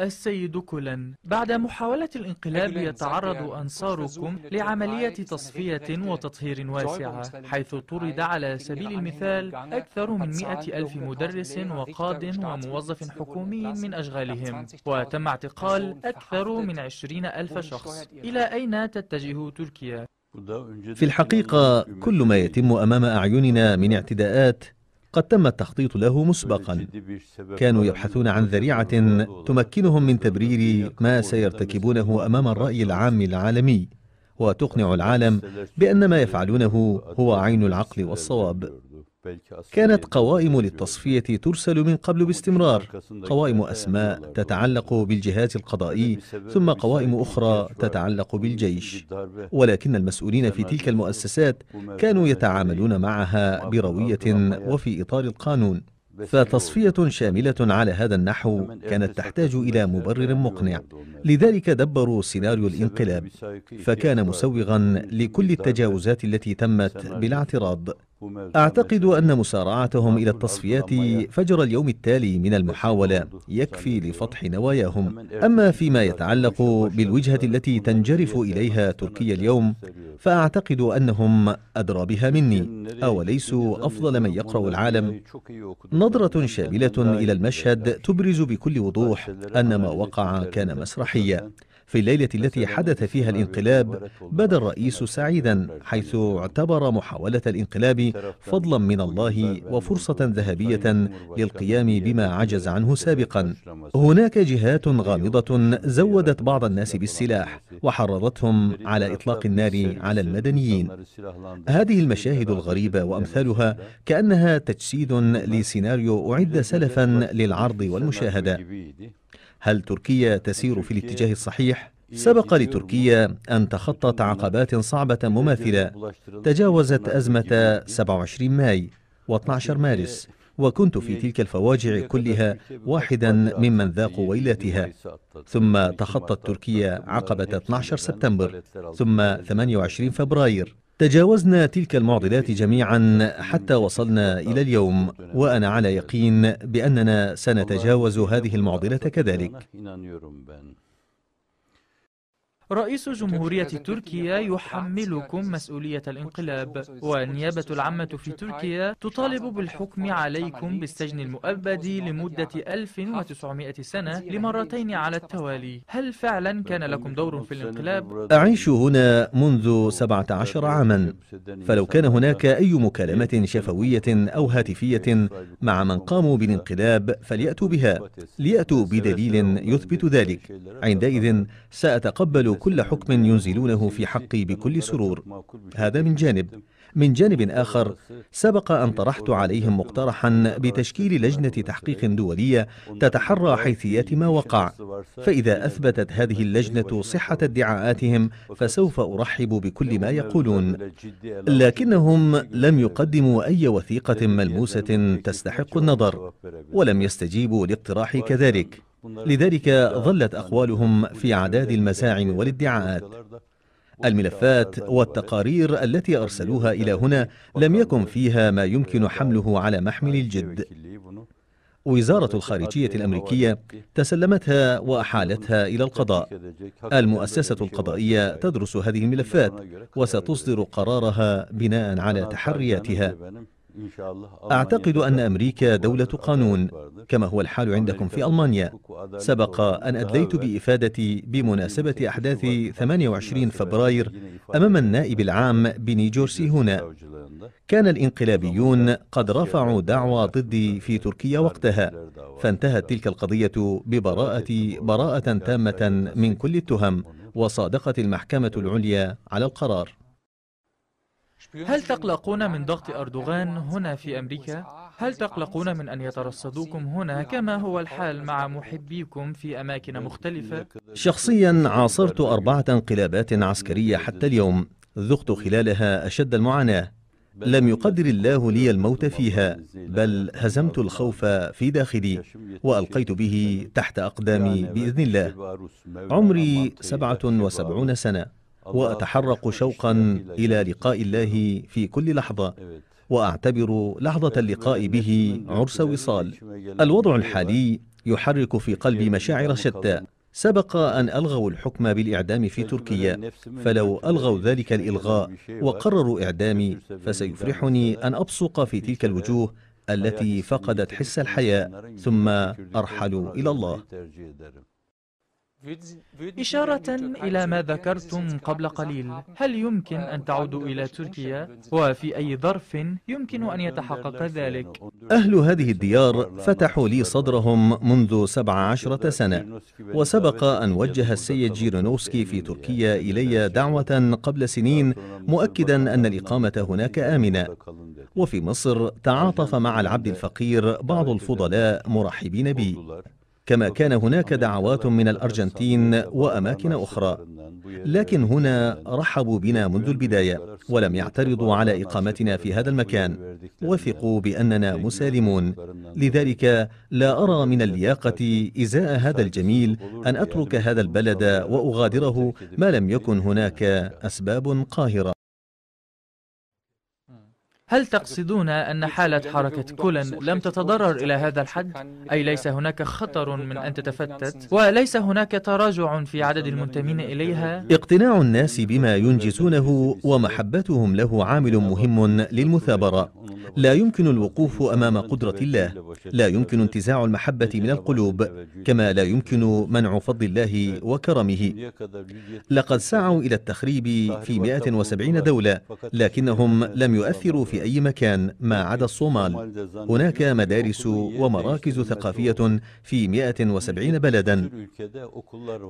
السيد كولن بعد محاولة الانقلاب يتعرض أنصاركم لعملية تصفية وتطهير واسعة حيث طرد على سبيل المثال أكثر من مئة ألف مدرس وقاد وموظف حكومي من أشغالهم وتم اعتقال أكثر من عشرين ألف شخص. إلى أين تتجه تركيا؟ في الحقيقة كل ما يتم أمام أعيننا من اعتداءات قد تم التخطيط له مسبقا. كانوا يبحثون عن ذريعة تمكنهم من تبرير ما سيرتكبونه أمام الرأي العام العالمي وتقنع العالم بأن ما يفعلونه هو عين العقل والصواب. كانت قوائم للتصفية ترسل من قبل باستمرار. قوائم أسماء تتعلق بالجهاز القضائي ثم قوائم أخرى تتعلق بالجيش. ولكن المسؤولين في تلك المؤسسات كانوا يتعاملون معها بروية وفي إطار القانون. فتصفية شاملة على هذا النحو كانت تحتاج إلى مبرر مقنع. لذلك دبروا سيناريو الانقلاب فكان مسوغا لكل التجاوزات التي تمت بلا اعتراض أعتقد أن مسارعتهم إلى التصفيات فجر اليوم التالي من المحاولة يكفي لفتح نواياهم. أما فيما يتعلق بالوجهة التي تنجرف إليها تركيا اليوم فأعتقد أنهم أدرى بها مني. أوليسوا أفضل من يقرأ العالم؟ نظرة شاملة إلى المشهد تبرز بكل وضوح أن ما وقع كان مسرحيا. في الليلة التي حدث فيها الانقلاب بدا الرئيس سعيدا حيث اعتبر محاولة الانقلاب فضلا من الله وفرصة ذهبية للقيام بما عجز عنه سابقا هناك جهات غامضة زودت بعض الناس بالسلاح وحرضتهم على إطلاق النار على المدنيين هذه المشاهد الغريبة وأمثالها كأنها تجسيد لسيناريو أعد سلفا للعرض والمشاهدة هل تركيا تسير في الاتجاه الصحيح؟ سبق لتركيا أن تخطت عقبات صعبة مماثلة. تجاوزت أزمة 27 ماي و12 مارس. وكنت في تلك الفواجع كلها واحدا ممن ذاقوا ويلاتها. ثم تخطت تركيا عقبة 12 سبتمبر. ثم 28 فبراير. تجاوزنا تلك المعضلات جميعا حتى وصلنا إلى اليوم وأنا على يقين بأننا سنتجاوز هذه المعضلة كذلك. رئيس جمهورية تركيا يحملكم مسؤولية الانقلاب والنيابة العامة في تركيا تطالب بالحكم عليكم بالسجن المؤبد لمدة 1900 سنة لمرتين على التوالي. هل فعلا كان لكم دور في الانقلاب؟ أعيش هنا منذ 17 عاما. فلو كان هناك أي مكالمة شفوية أو هاتفية مع من قاموا بالانقلاب فليأتوا بها. ليأتوا بدليل يثبت ذلك. عندئذ سأتقبل كل حكم ينزلونه في حقي بكل سرور. هذا من جانب. من جانب آخر سبق أن طرحت عليهم مقترحا بتشكيل لجنة تحقيق دولية تتحرى حيثيات ما وقع. فإذا أثبتت هذه اللجنة صحة ادعاءاتهم فسوف أرحب بكل ما يقولون. لكنهم لم يقدموا أي وثيقة ملموسة تستحق النظر ولم يستجيبوا لاقتراحي كذلك. لذلك ظلت أقوالهم في عداد المساعم والادعاءات. الملفات والتقارير التي أرسلوها إلى هنا لم يكن فيها ما يمكن حمله على محمل الجد. وزارة الخارجية الأمريكية تسلمتها وأحالتها إلى القضاء. المؤسسة القضائية تدرس هذه الملفات وستصدر قرارها بناء على تحرياتها. أعتقد أن أمريكا دولة قانون كما هو الحال عندكم في ألمانيا. سبق أن أدليت بإفادتي بمناسبة أحداث 28 فبراير أمام النائب العام بنيجورسي هنا. كان الانقلابيون قد رفعوا دعوى ضدي في تركيا وقتها. فانتهت تلك القضية ببراءة براءة تامة من كل التهم وصادقت المحكمة العليا على القرار. هل تقلقون من ضغط أردوغان هنا في أمريكا؟ هل تقلقون من أن يترصدوكم هنا كما هو الحال مع محبيكم في أماكن مختلفة؟ شخصيا عاصرت أربعة انقلابات عسكرية حتى اليوم. ذقت خلالها أشد المعاناة. لم يقدر الله لي الموت فيها بل هزمت الخوف في داخلي وألقيت به تحت أقدامي بإذن الله. عمري سبعة وسبعون سنة. وأتحرق شوقا إلى لقاء الله في كل لحظة. وأعتبر لحظة اللقاء به عرس وصال. الوضع الحالي يحرك في قلبي مشاعر شتى. سبق أن ألغوا الحكم بالإعدام في تركيا. فلو ألغوا ذلك الإلغاء وقرروا إعدامي فسيفرحني أن أبصق في تلك الوجوه التي فقدت حس الحياة ثم أرحل إلى الله. إشارة إلى ما ذكرتم قبل قليل. هل يمكن أن تعودوا إلى تركيا؟ وفي أي ظرف يمكن أن يتحقق ذلك؟ أهل هذه الديار فتحوا لي صدرهم منذ سبع عشرة سنة. وسبق أن وجه السيد جيرونوسكي في تركيا إلي دعوة قبل سنين مؤكدا أن الإقامة هناك آمنة. وفي مصر تعاطف مع العبد الفقير بعض الفضلاء مرحبين بي. كما كان هناك دعوات من الأرجنتين وأماكن أخرى. لكن هنا رحبوا بنا منذ البداية ولم يعترضوا على إقامتنا في هذا المكان. وثقوا بأننا مسالمون. لذلك لا أرى من اللياقه إزاء هذا الجميل أن أترك هذا البلد وأغادره ما لم يكن هناك أسباب قاهرة. هل تقصدون أن حالة حركة كولن لم تتضرر إلى هذا الحد؟ أي ليس هناك خطر من أن تتفتت وليس هناك تراجع في عدد المنتمين إليها؟ اقتناع الناس بما ينجزونه ومحبتهم له عامل مهم للمثابرة لا يمكن الوقوف أمام قدرة الله لا يمكن انتزاع المحبة من القلوب كما لا يمكن منع فضل الله وكرمه لقد سعوا إلى التخريب في 170 دولة لكنهم لم يؤثروا في أي مكان ما عدا الصومال. هناك مدارس ومراكز ثقافية في 170 بلدا.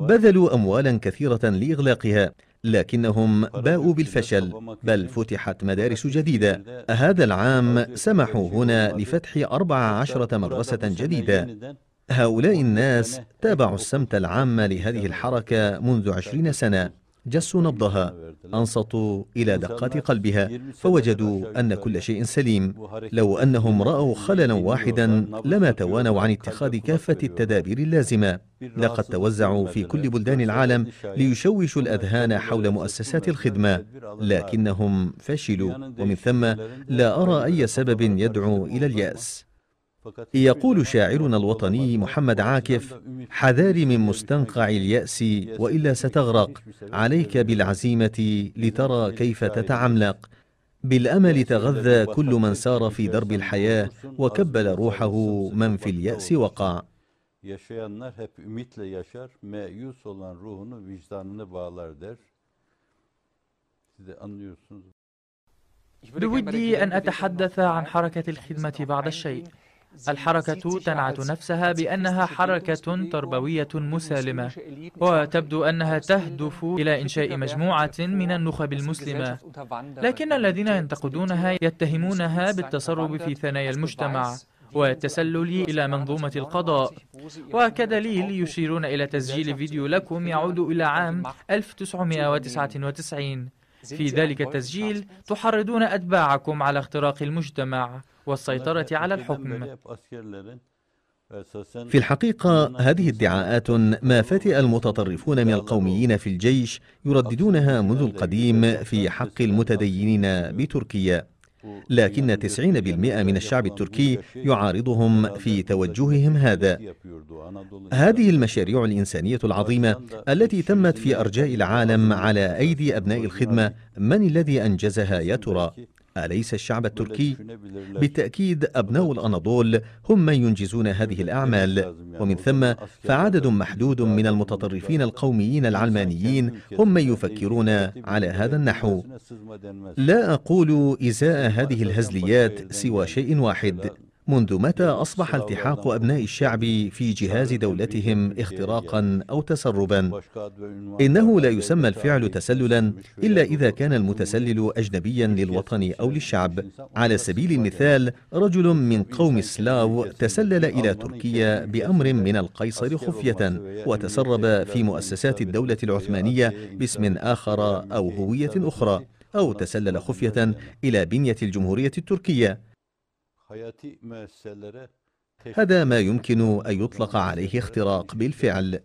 بذلوا أموالا كثيرة لإغلاقها لكنهم باءوا بالفشل بل فتحت مدارس جديدة. هذا العام سمحوا هنا لفتح أربع عشرة مدرسة جديدة. هؤلاء الناس تابعوا السمت العام لهذه الحركة منذ عشرين سنة. جسوا نبضها أنصتوا إلى دقات قلبها فوجدوا أن كل شيء سليم. لو أنهم رأوا خللا واحدا لما توانوا عن اتخاذ كافة التدابير اللازمة. لقد توزعوا في كل بلدان العالم ليشوشوا الأذهان حول مؤسسات الخدمة لكنهم فشلوا. ومن ثم لا أرى أي سبب يدعو إلى اليأس. يقول شاعرنا الوطني محمد عاكف حذاري من مستنقع اليأس وإلا ستغرق عليك بالعزيمة لترى كيف تتعملق بالأمل تغذى كل من سار في درب الحياة وكبل روحه من في اليأس وقع Yaşayanlar hep ümitle yaşar, meyus olan ruhunu vicdanını bağlar der. Siz de anlıyorsunuz. بودي أن أتحدث عن حركة الخدمة بعض الشيء الحركة تنعت نفسها بأنها حركة تربوية مسالمة وتبدو أنها تهدف إلى إنشاء مجموعة من النخب المسلمة لكن الذين ينتقدونها يتهمونها بالتسرب في ثنايا المجتمع والتسلل إلى منظومة القضاء وكدليل يشيرون إلى تسجيل فيديو لكم يعود إلى عام 1999 في ذلك التسجيل تحرضون أتباعكم على اختراق المجتمع والسيطرة على الحكم في الحقيقة هذه ادعاءات ما فتئ المتطرفون من القوميين في الجيش يرددونها منذ القديم في حق المتدينين بتركيا لكن 90% من الشعب التركي يعارضهم في توجههم هذا هذه المشاريع الإنسانية العظيمة التي تمت في أرجاء العالم على أيدي أبناء الخدمة من الذي أنجزها يا ترى؟ أليس الشعب التركي؟ بالتأكيد أبناء الأناضول هم من ينجزون هذه الأعمال. ومن ثم فعدد محدود من المتطرفين القوميين العلمانيين هم من يفكرون على هذا النحو. لا أقول إزاء هذه الهزليات سوى شيء واحد. منذ متى أصبح التحاق أبناء الشعب في جهاز دولتهم اختراقا أو تسربا؟ إنه لا يسمى الفعل تسللا إلا إذا كان المتسلل أجنبيا للوطن أو للشعب. على سبيل المثال رجل من قوم السلاو تسلل إلى تركيا بأمر من القيصر خفية وتسرب في مؤسسات الدولة العثمانية باسم آخر أو هوية أخرى أو تسلل خفية إلى بنية الجمهورية التركية. هذا ما يمكن أن يطلق عليه اختراق بالفعل.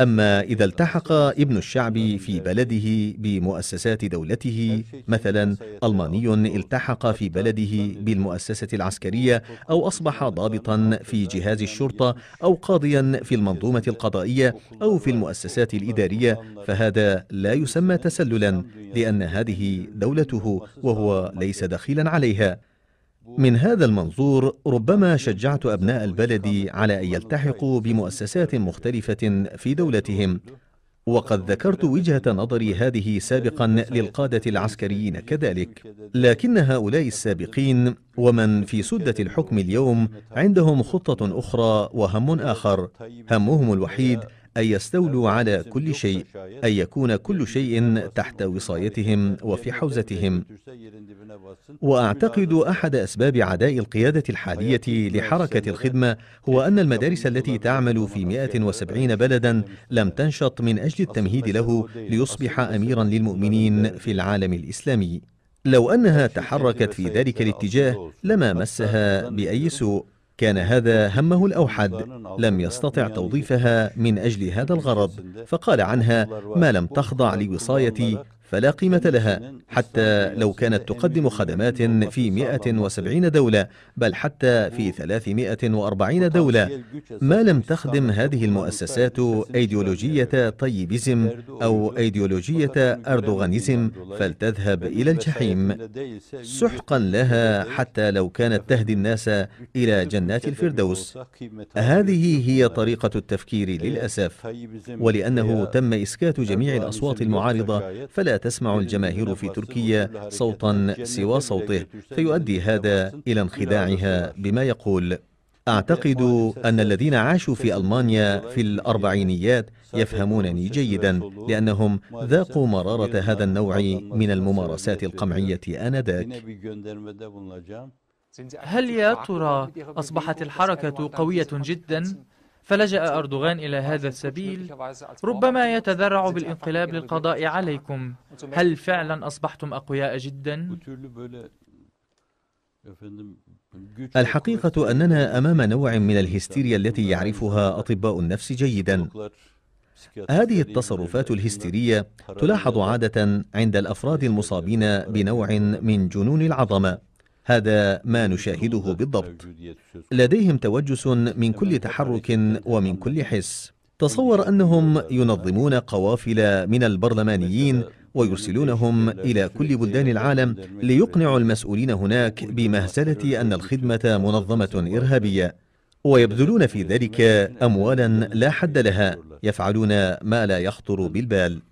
أما إذا التحق ابن الشعب في بلده بمؤسسات دولته مثلا ألماني التحق في بلده بالمؤسسة العسكرية أو أصبح ضابطا في جهاز الشرطة أو قاضيا في المنظومة القضائية أو في المؤسسات الإدارية؟ فهذا لا يسمى تسللا لأن هذه دولته وهو ليس دخيلا عليها. من هذا المنظور ربما شجعت أبناء البلد على أن يلتحقوا بمؤسسات مختلفة في دولتهم. وقد ذكرت وجهة نظري هذه سابقا للقادة العسكريين كذلك. لكن هؤلاء السابقين ومن في سدة الحكم اليوم عندهم خطة أخرى وهم آخر. همهم الوحيد أن يستولوا على كل شيء أن يكون كل شيء تحت وصايتهم وفي حوزتهم. وأعتقد أحد أسباب عداء القيادة الحالية لحركة الخدمة هو أن المدارس التي تعمل في 170 بلدا لم تنشط من أجل التمهيد له ليصبح أميرا للمؤمنين في العالم الإسلامي. لو أنها تحركت في ذلك الاتجاه لما مسها بأي سوء؟ كان هذا همه الأوحد. لم يستطع توظيفها من أجل هذا الغرض. فقال عنها ما لم تخضع لوصايتي فلا قيمة لها حتى لو كانت تقدم خدمات في 170 دولة بل حتى في 340 دولة. ما لم تخدم هذه المؤسسات أيديولوجية طيبزم أو أيديولوجية أردوغانيزم فلتذهب إلى الجحيم سحقا لها حتى لو كانت تهدي الناس إلى جنات الفردوس. هذه هي طريقة التفكير للأسف ولأنه تم إسكات جميع الأصوات المعارضة فلا تسمع الجماهير في تركيا صوتا سوى صوته فيؤدي هذا إلى انخداعها بما يقول. أعتقد أن الذين عاشوا في ألمانيا في الأربعينيات يفهمونني جيدا لأنهم ذاقوا مرارة هذا النوع من الممارسات القمعية آنذاك. هل يا ترى أصبحت الحركة قوية جدا فلجأ أردوغان إلى هذا السبيل ربما يتذرع بالانقلاب للقضاء عليكم. هل فعلا أصبحتم أقوياء جدا؟ الحقيقة أننا أمام نوع من الهستيريا التي يعرفها أطباء النفس جيدا. هذه التصرفات الهستيرية تلاحظ عادة عند الأفراد المصابين بنوع من جنون العظمة. هذا ما نشاهده بالضبط. لديهم توجس من كل تحرك ومن كل حس. تصور أنهم ينظمون قوافل من البرلمانيين ويرسلونهم إلى كل بلدان العالم ليقنعوا المسؤولين هناك بمهزلة أن الخدمة منظمة إرهابية. ويبذلون في ذلك اموالا لا حد لها يفعلون ما لا يخطر بالبال.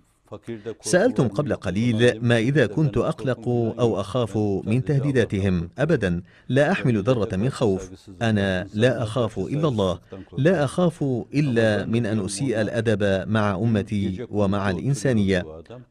سألتم قبل قليل ما إذا كنت أقلق أو أخاف من تهديداتهم. أبدا لا أحمل ذرة من خوف. أنا لا أخاف إلا الله. لا أخاف إلا من أن أسيء الأدب مع أمتي ومع الإنسانية.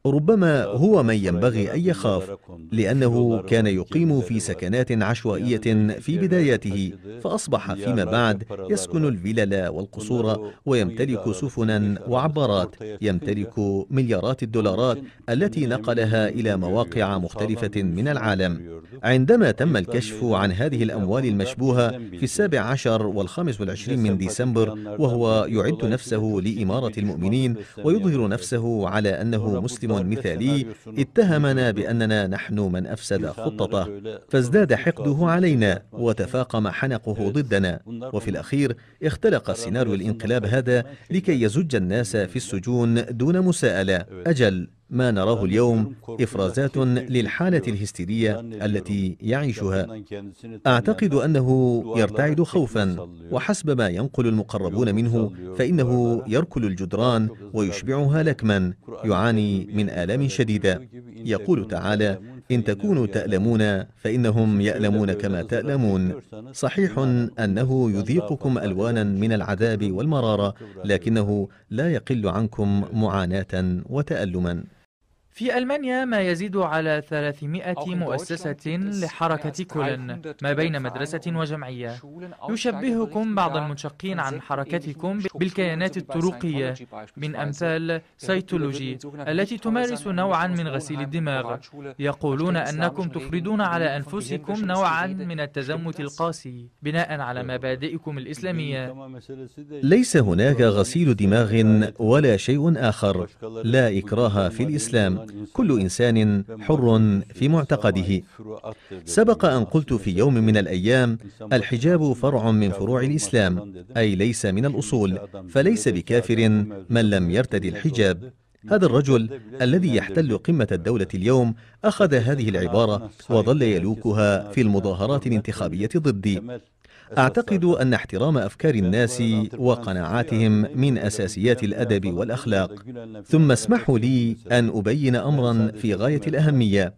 ربما هو من ينبغي أن يخاف لأنه كان يقيم في سكنات عشوائية في بداياته فأصبح فيما بعد يسكن الفلل والقصور ويمتلك سفنا وعبارات يمتلك مليارات مليارات الدولارات التي نقلها إلى مواقع مختلفة من العالم. عندما تم الكشف عن هذه الأموال المشبوهة في السابع عشر والخامس والعشرين من ديسمبر وهو يعد نفسه لإمارة المؤمنين ويظهر نفسه على أنه مسلم مثالي اتهمنا بأننا نحن من أفسد خطته فازداد حقده علينا وتفاقم حنقه ضدنا. وفي الأخير اختلق سيناريو الانقلاب هذا لكي يزج الناس في السجون دون مساءلة. أجل ما نراه اليوم إفرازات للحالة الهستيرية التي يعيشها. أعتقد أنه يرتعد خوفا وحسب ما ينقل المقربون منه فإنه يركل الجدران ويشبعها لكما يعاني من آلام شديدة. يقول تعالى إن تكونوا تألمون فإنهم يألمون كما تألمون. صحيح أنه يذيقكم ألوانا من العذاب والمرارة لكنه لا يقل عنكم معاناة وتألما. في ألمانيا ما يزيد على 300 مؤسسة لحركة كولن ما بين مدرسة وجمعية. يشبهكم بعض المنشقين عن حركتكم بالكيانات الطرقية من أمثال سيتولوجي التي تمارس نوعا من غسيل الدماغ. يقولون أنكم تفرضون على أنفسكم نوعا من التزمت القاسي بناء على مبادئكم الإسلامية. ليس هناك غسيل دماغ ولا شيء آخر لا إكراه في الإسلام. كل إنسان حر في معتقده. سبق أن قلت في يوم من الأيام الحجاب فرع من فروع الإسلام أي ليس من الأصول فليس بكافر من لم يرتدي الحجاب. هذا الرجل الذي يحتل قمة الدولة اليوم أخذ هذه العبارة وظل يلوكها في المظاهرات الانتخابية ضدي. أعتقد أن احترام أفكار الناس وقناعاتهم من أساسيات الأدب والأخلاق. ثم اسمحوا لي أن أبين امرا في غاية الأهمية.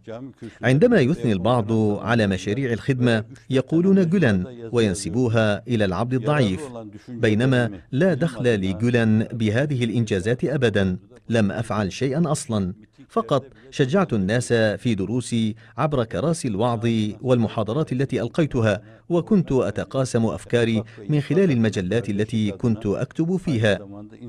عندما يثني البعض على مشاريع الخدمة يقولون جولان وينسبوها إلى العبد الضعيف. بينما لا دخل لجولان بهذه الإنجازات ابدا. لم أفعل شيئا أصلا. فقط شجعت الناس في دروسي عبر كراسي الوعظ والمحاضرات التي ألقيتها وكنت أتقاسم أفكاري من خلال المجلات التي كنت أكتب فيها.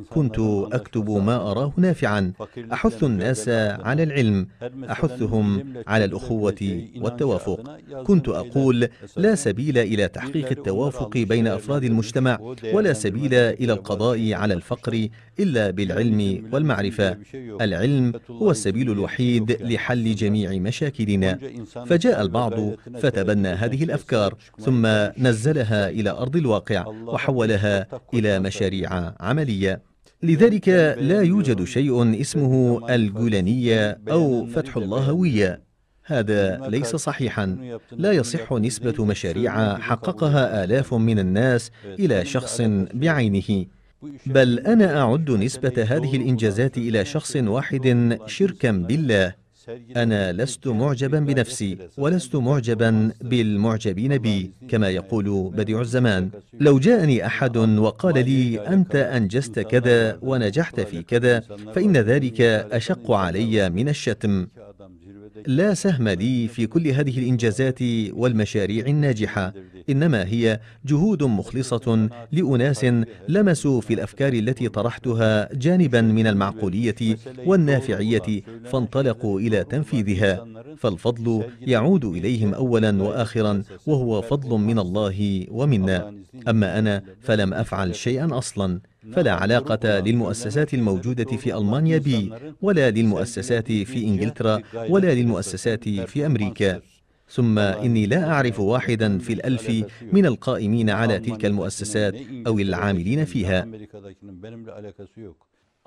كنت أكتب ما أراه نافعا. أحث الناس على العلم أحثهم على الأخوة والتوافق. كنت أقول لا سبيل إلى تحقيق التوافق بين أفراد المجتمع ولا سبيل إلى القضاء على الفقر إلا بالعلم والمعرفة. العلم هو السبيل الوحيد لحل جميع مشاكلنا. فجاء البعض فتبنى هذه الأفكار ثم نزلها إلى أرض الواقع وحولها إلى مشاريع عملية. لذلك لا يوجد شيء اسمه الجولانية أو فتح اللهويه هذا ليس صحيحا. لا يصح نسبة مشاريع حققها آلاف من الناس إلى شخص بعينه. بل أنا أعد نسبة هذه الإنجازات إلى شخص واحد شركا بالله. أنا لست معجبا بنفسي ولست معجبا بالمعجبين بي كما يقول بديع الزمان. لو جاءني أحد وقال لي أنت أنجزت كذا ونجحت في كذا فإن ذلك أشق علي من الشتم. لا سهم لي في كل هذه الإنجازات والمشاريع الناجحة. إنما هي جهود مخلصة لأناس لمسوا في الأفكار التي طرحتها جانبا من المعقولية والنافعية فانطلقوا إلى تنفيذها. فالفضل يعود إليهم اولا واخرا وهو فضل من الله ومنا. أما أنا فلم أفعل شيئا أصلا. فلا علاقة للمؤسسات الموجودة في ألمانيا بي ولا للمؤسسات في إنجلترا ولا للمؤسسات في أمريكا. ثم إني لا أعرف واحدا في الألف من القائمين على تلك المؤسسات أو العاملين فيها.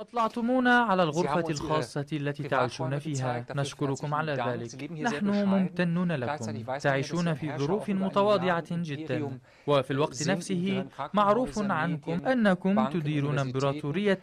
أطلعتمونا على الغرفة الخاصة التي تعيشون فيها. نشكركم على ذلك. نحن ممتنون لكم. تعيشون في ظروف متواضعة جدا. وفي الوقت نفسه معروف عنكم أنكم تديرون امبراطورية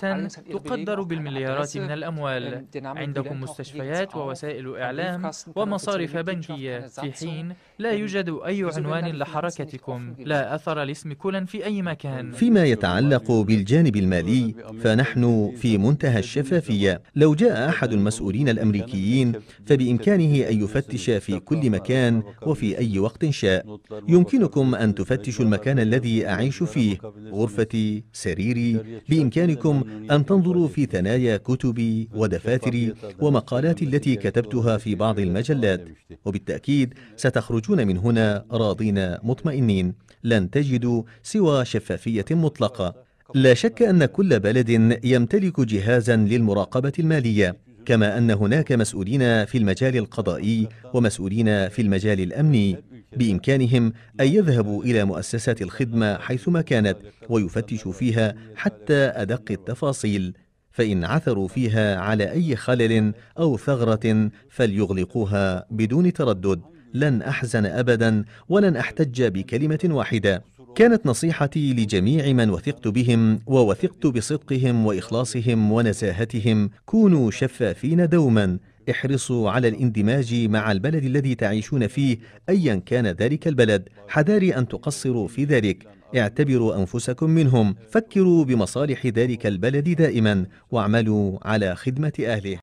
تقدر بالمليارات من الأموال. عندكم مستشفيات ووسائل إعلام ومصارف بنكية. في حين لا يوجد أي عنوان لحركتكم لا أثر لاسم كولا في أي مكان. فيما يتعلق بالجانب المالي فنحن في منتهى الشفافية. لو جاء أحد المسؤولين الأمريكيين فبإمكانه أن يفتش في كل مكان وفي أي وقت شاء. يمكنكم أن تفتشوا المكان الذي أعيش فيه. غرفتي سريري. بإمكانكم أن تنظروا في ثنايا كتبي ودفاتري ومقالاتي التي كتبتها في بعض المجلات. وبالتأكيد ستخرجون من هنا راضين مطمئنين. لن تجدوا سوى شفافية مطلقة. لا شك أن كل بلد يمتلك جهازا للمراقبة المالية كما أن هناك مسؤولين في المجال القضائي ومسؤولين في المجال الأمني بإمكانهم أن يذهبوا إلى مؤسسات الخدمة حيثما كانت ويفتشوا فيها حتى أدق التفاصيل. فإن عثروا فيها على أي خلل أو ثغرة فليغلقوها بدون تردد. لن أحزن أبدا ولن أحتج بكلمة واحدة. كانت نصيحتي لجميع من وثقت بهم ووثقت بصدقهم وإخلاصهم ونزاهتهم كونوا شفافين دوما احرصوا على الاندماج مع البلد الذي تعيشون فيه ايا كان ذلك البلد. حذاري أن تقصروا في ذلك. اعتبروا أنفسكم منهم. فكروا بمصالح ذلك البلد دائما واعملوا على خدمة أهله.